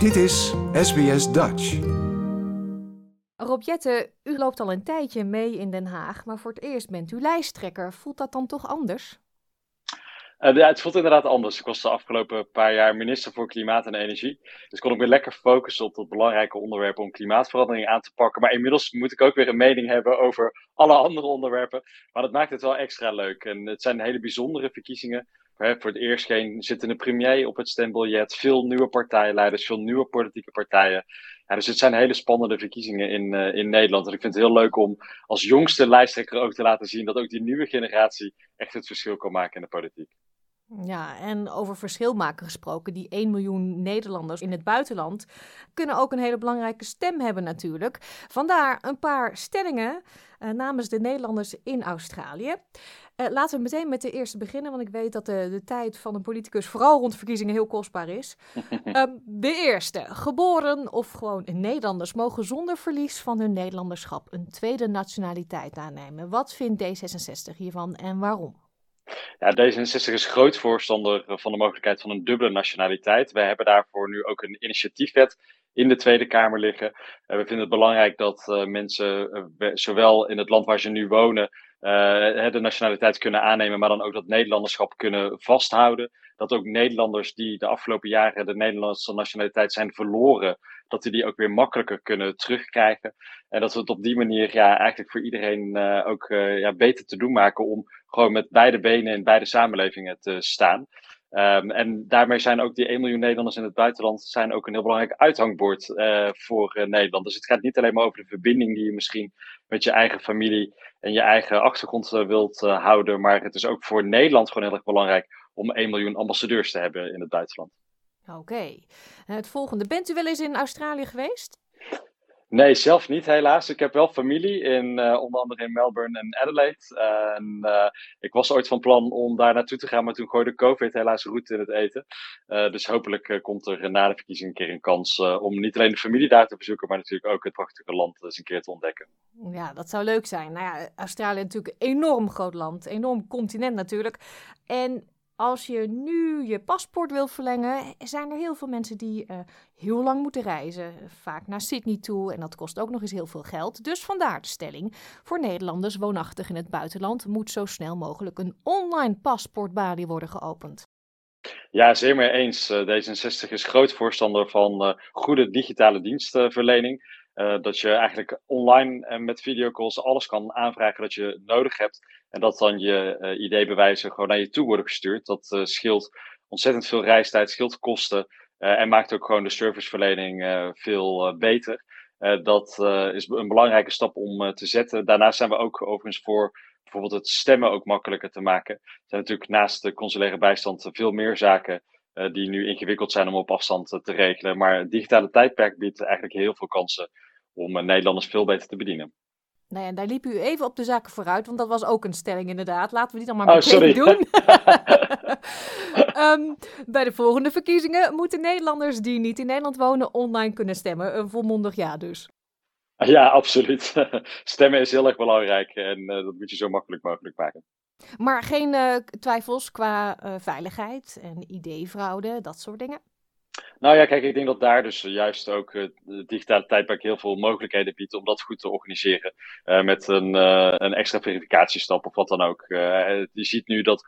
Dit is SBS Dutch. Rob Jette, u loopt al een tijdje mee in Den Haag, maar voor het eerst bent u lijsttrekker. Voelt dat dan toch anders? Uh, ja, het voelt inderdaad anders. Ik was de afgelopen paar jaar minister voor Klimaat en Energie. Dus kon ik weer lekker focussen op dat belangrijke onderwerp om klimaatverandering aan te pakken. Maar inmiddels moet ik ook weer een mening hebben over alle andere onderwerpen. Maar dat maakt het wel extra leuk. En het zijn hele bijzondere verkiezingen. Hè, voor het eerst geen zittende premier op het stembiljet. Veel nieuwe partijleiders, veel nieuwe politieke partijen. Dus het zijn hele spannende verkiezingen in, uh, in Nederland. En ik vind het heel leuk om als jongste lijsttrekker ook te laten zien dat ook die nieuwe generatie echt het verschil kan maken in de politiek. Ja, en over verschil maken gesproken, die 1 miljoen Nederlanders in het buitenland kunnen ook een hele belangrijke stem hebben natuurlijk. Vandaar een paar stellingen uh, namens de Nederlanders in Australië. Uh, laten we meteen met de eerste beginnen, want ik weet dat de, de tijd van een politicus vooral rond verkiezingen heel kostbaar is. um, de eerste, geboren of gewoon Nederlanders mogen zonder verlies van hun Nederlanderschap een tweede nationaliteit aannemen. Wat vindt D66 hiervan en waarom? Ja, D66 is groot voorstander van de mogelijkheid van een dubbele nationaliteit. Wij hebben daarvoor nu ook een initiatiefwet in de Tweede Kamer liggen. We vinden het belangrijk dat uh, mensen, uh, zowel in het land waar ze nu wonen, de nationaliteit kunnen aannemen, maar dan ook dat Nederlanderschap kunnen vasthouden. Dat ook Nederlanders die de afgelopen jaren de Nederlandse nationaliteit zijn verloren, dat die die ook weer makkelijker kunnen terugkrijgen. En dat we het op die manier ja, eigenlijk voor iedereen ook ja, beter te doen maken om gewoon met beide benen in beide samenlevingen te staan. Um, en daarmee zijn ook die 1 miljoen Nederlanders in het buitenland zijn ook een heel belangrijk uithangbord uh, voor uh, Nederland. Dus het gaat niet alleen maar over de verbinding die je misschien met je eigen familie en je eigen achtergrond uh, wilt houden. Maar het is ook voor Nederland gewoon heel erg belangrijk om 1 miljoen ambassadeurs te hebben in het buitenland. Oké. Het volgende. Bent u wel eens in Australië geweest? Nee, zelf niet helaas. Ik heb wel familie in uh, onder andere in Melbourne en Adelaide. en uh, ik was ooit van plan om daar naartoe te gaan, maar toen gooide COVID helaas roet in het eten. Dus hopelijk komt er na de verkiezing een keer een kans om niet alleen de familie daar te bezoeken, maar natuurlijk ook het prachtige land eens een keer te ontdekken. Ja, dat zou leuk zijn. Nou ja, Australië is natuurlijk een enorm groot land, enorm continent natuurlijk. En als je nu je paspoort wil verlengen, zijn er heel veel mensen die uh, heel lang moeten reizen. Vaak naar Sydney toe en dat kost ook nog eens heel veel geld. Dus vandaar de stelling. Voor Nederlanders woonachtig in het buitenland moet zo snel mogelijk een online paspoortbalie worden geopend. Ja, zeer mee eens. Uh, D66 is groot voorstander van goede digitale dienstverlening. Uh, dat je eigenlijk online en met videocalls alles kan aanvragen dat je nodig hebt. En dat dan je uh, ID-bewijzen gewoon naar je toe worden gestuurd. Dat uh, scheelt ontzettend veel reistijd, scheelt kosten. en maakt ook gewoon de serviceverlening veel beter. dat is een belangrijke stap om te zetten. Daarnaast zijn we ook overigens voor bijvoorbeeld het stemmen ook makkelijker te maken. Er zijn natuurlijk naast de consulaire bijstand veel meer zaken die nu ingewikkeld zijn om op afstand te regelen. Maar het digitale tijdperk biedt eigenlijk heel veel kansen om Nederlanders veel beter te bedienen. Nou ja, daar liep u even op de zaken vooruit, want dat was ook een stelling inderdaad. Laten we die dan maar meteen oh, doen. um, bij de volgende verkiezingen moeten Nederlanders die niet in Nederland wonen online kunnen stemmen. Een volmondig ja dus. Ja, absoluut. Stemmen is heel erg belangrijk en uh, dat moet je zo makkelijk mogelijk maken. Maar geen uh, twijfels qua uh, veiligheid en ID-fraude, dat soort dingen? Nou ja, kijk, ik denk dat daar dus juist ook het digitale tijdperk heel veel mogelijkheden biedt om dat goed te organiseren. Met een, een extra verificatiestap of wat dan ook. Je ziet nu dat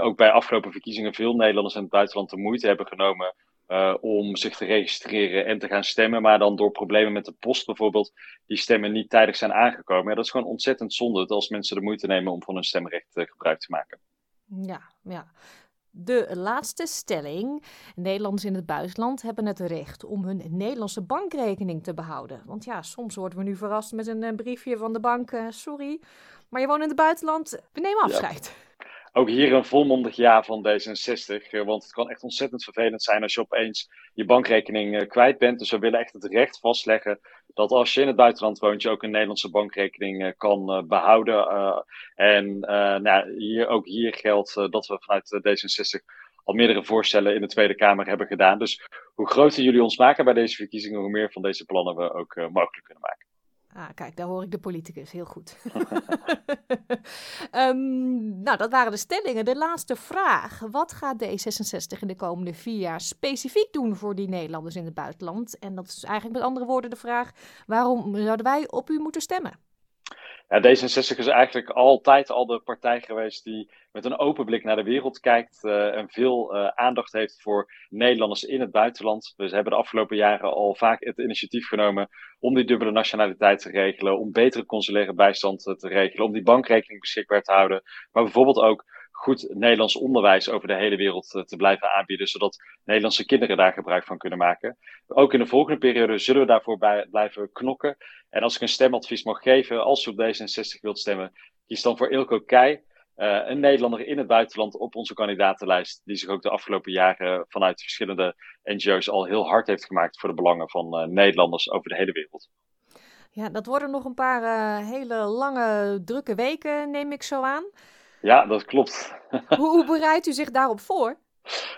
ook bij afgelopen verkiezingen veel Nederlanders in het buitenland de moeite hebben genomen om zich te registreren en te gaan stemmen. Maar dan door problemen met de post bijvoorbeeld, die stemmen niet tijdig zijn aangekomen. Ja, dat is gewoon ontzettend zonde als mensen de moeite nemen om van hun stemrecht gebruik te maken. Ja, ja. De laatste stelling. Nederlanders in het buitenland hebben het recht om hun Nederlandse bankrekening te behouden. Want ja, soms worden we nu verrast met een eh, briefje van de bank. Uh, sorry, maar je woont in het buitenland. We nemen afscheid. Ook hier een volmondig ja van D66. Eh, want het kan echt ontzettend vervelend zijn als je opeens je bankrekening kwijt bent. Dus we willen echt het recht vastleggen dat als je in het buitenland woont, je ook een Nederlandse bankrekening kan behouden. en nou, hier, ook hier geldt dat we vanuit D66 al meerdere voorstellen in de Tweede Kamer hebben gedaan. Dus hoe groter jullie ons maken bij deze verkiezingen, hoe meer van deze plannen we ook mogelijk kunnen maken. Ah, kijk, daar hoor ik de politicus heel goed. um, nou, dat waren de stellingen. De laatste vraag. Wat gaat D66 in de komende vier jaar specifiek doen voor die Nederlanders in het buitenland? En dat is eigenlijk met andere woorden de vraag: waarom zouden wij op u moeten stemmen? Ja, D66 is eigenlijk altijd al de partij geweest die met een open blik naar de wereld kijkt uh, en veel uh, aandacht heeft voor Nederlanders in het buitenland. We hebben de afgelopen jaren al vaak het initiatief genomen om die dubbele nationaliteit te regelen, om betere consulaire bijstand te regelen, om die bankrekening beschikbaar te houden, maar bijvoorbeeld ook goed Nederlands onderwijs over de hele wereld eh, te blijven aanbieden, zodat Nederlandse kinderen daar gebruik van kunnen maken. Ook in de volgende periode zullen we daarvoor bij, blijven knokken. En als ik een stemadvies mag geven, als u op D66 wilt stemmen, kies dan voor Ilko Keij. Uh, een Nederlander in het buitenland op onze kandidatenlijst, die zich ook de afgelopen jaren vanuit verschillende NGO's al heel hard heeft gemaakt voor de belangen van uh, Nederlanders over de hele wereld. Ja, dat worden nog een paar hele lange, drukke weken, neem ik zo aan. Ja, dat klopt. hoe, hoe bereidt u zich daarop voor?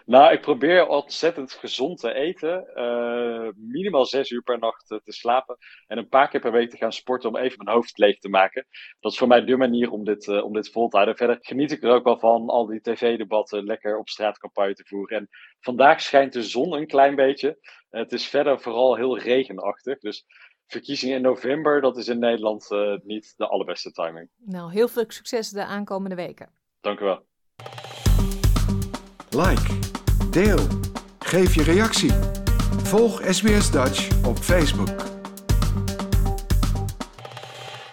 Nou, ik probeer ontzettend gezond te eten. Uh, minimaal zes uur per nacht te slapen. En een paar keer per week te gaan sporten om even mijn hoofd leeg te maken. Dat is voor mij de manier om dit, uh, om dit vol te houden. Verder geniet ik er ook wel van al die tv-debatten lekker op straat campagne te voeren. En vandaag schijnt de zon een klein beetje. Het is verder vooral heel regenachtig. Dus verkiezingen in november, dat is in Nederland niet de allerbeste timing. Nou, heel veel succes de aankomende weken. Dank u wel. Like, deel, geef je reactie. Volg SBS Dutch op Facebook.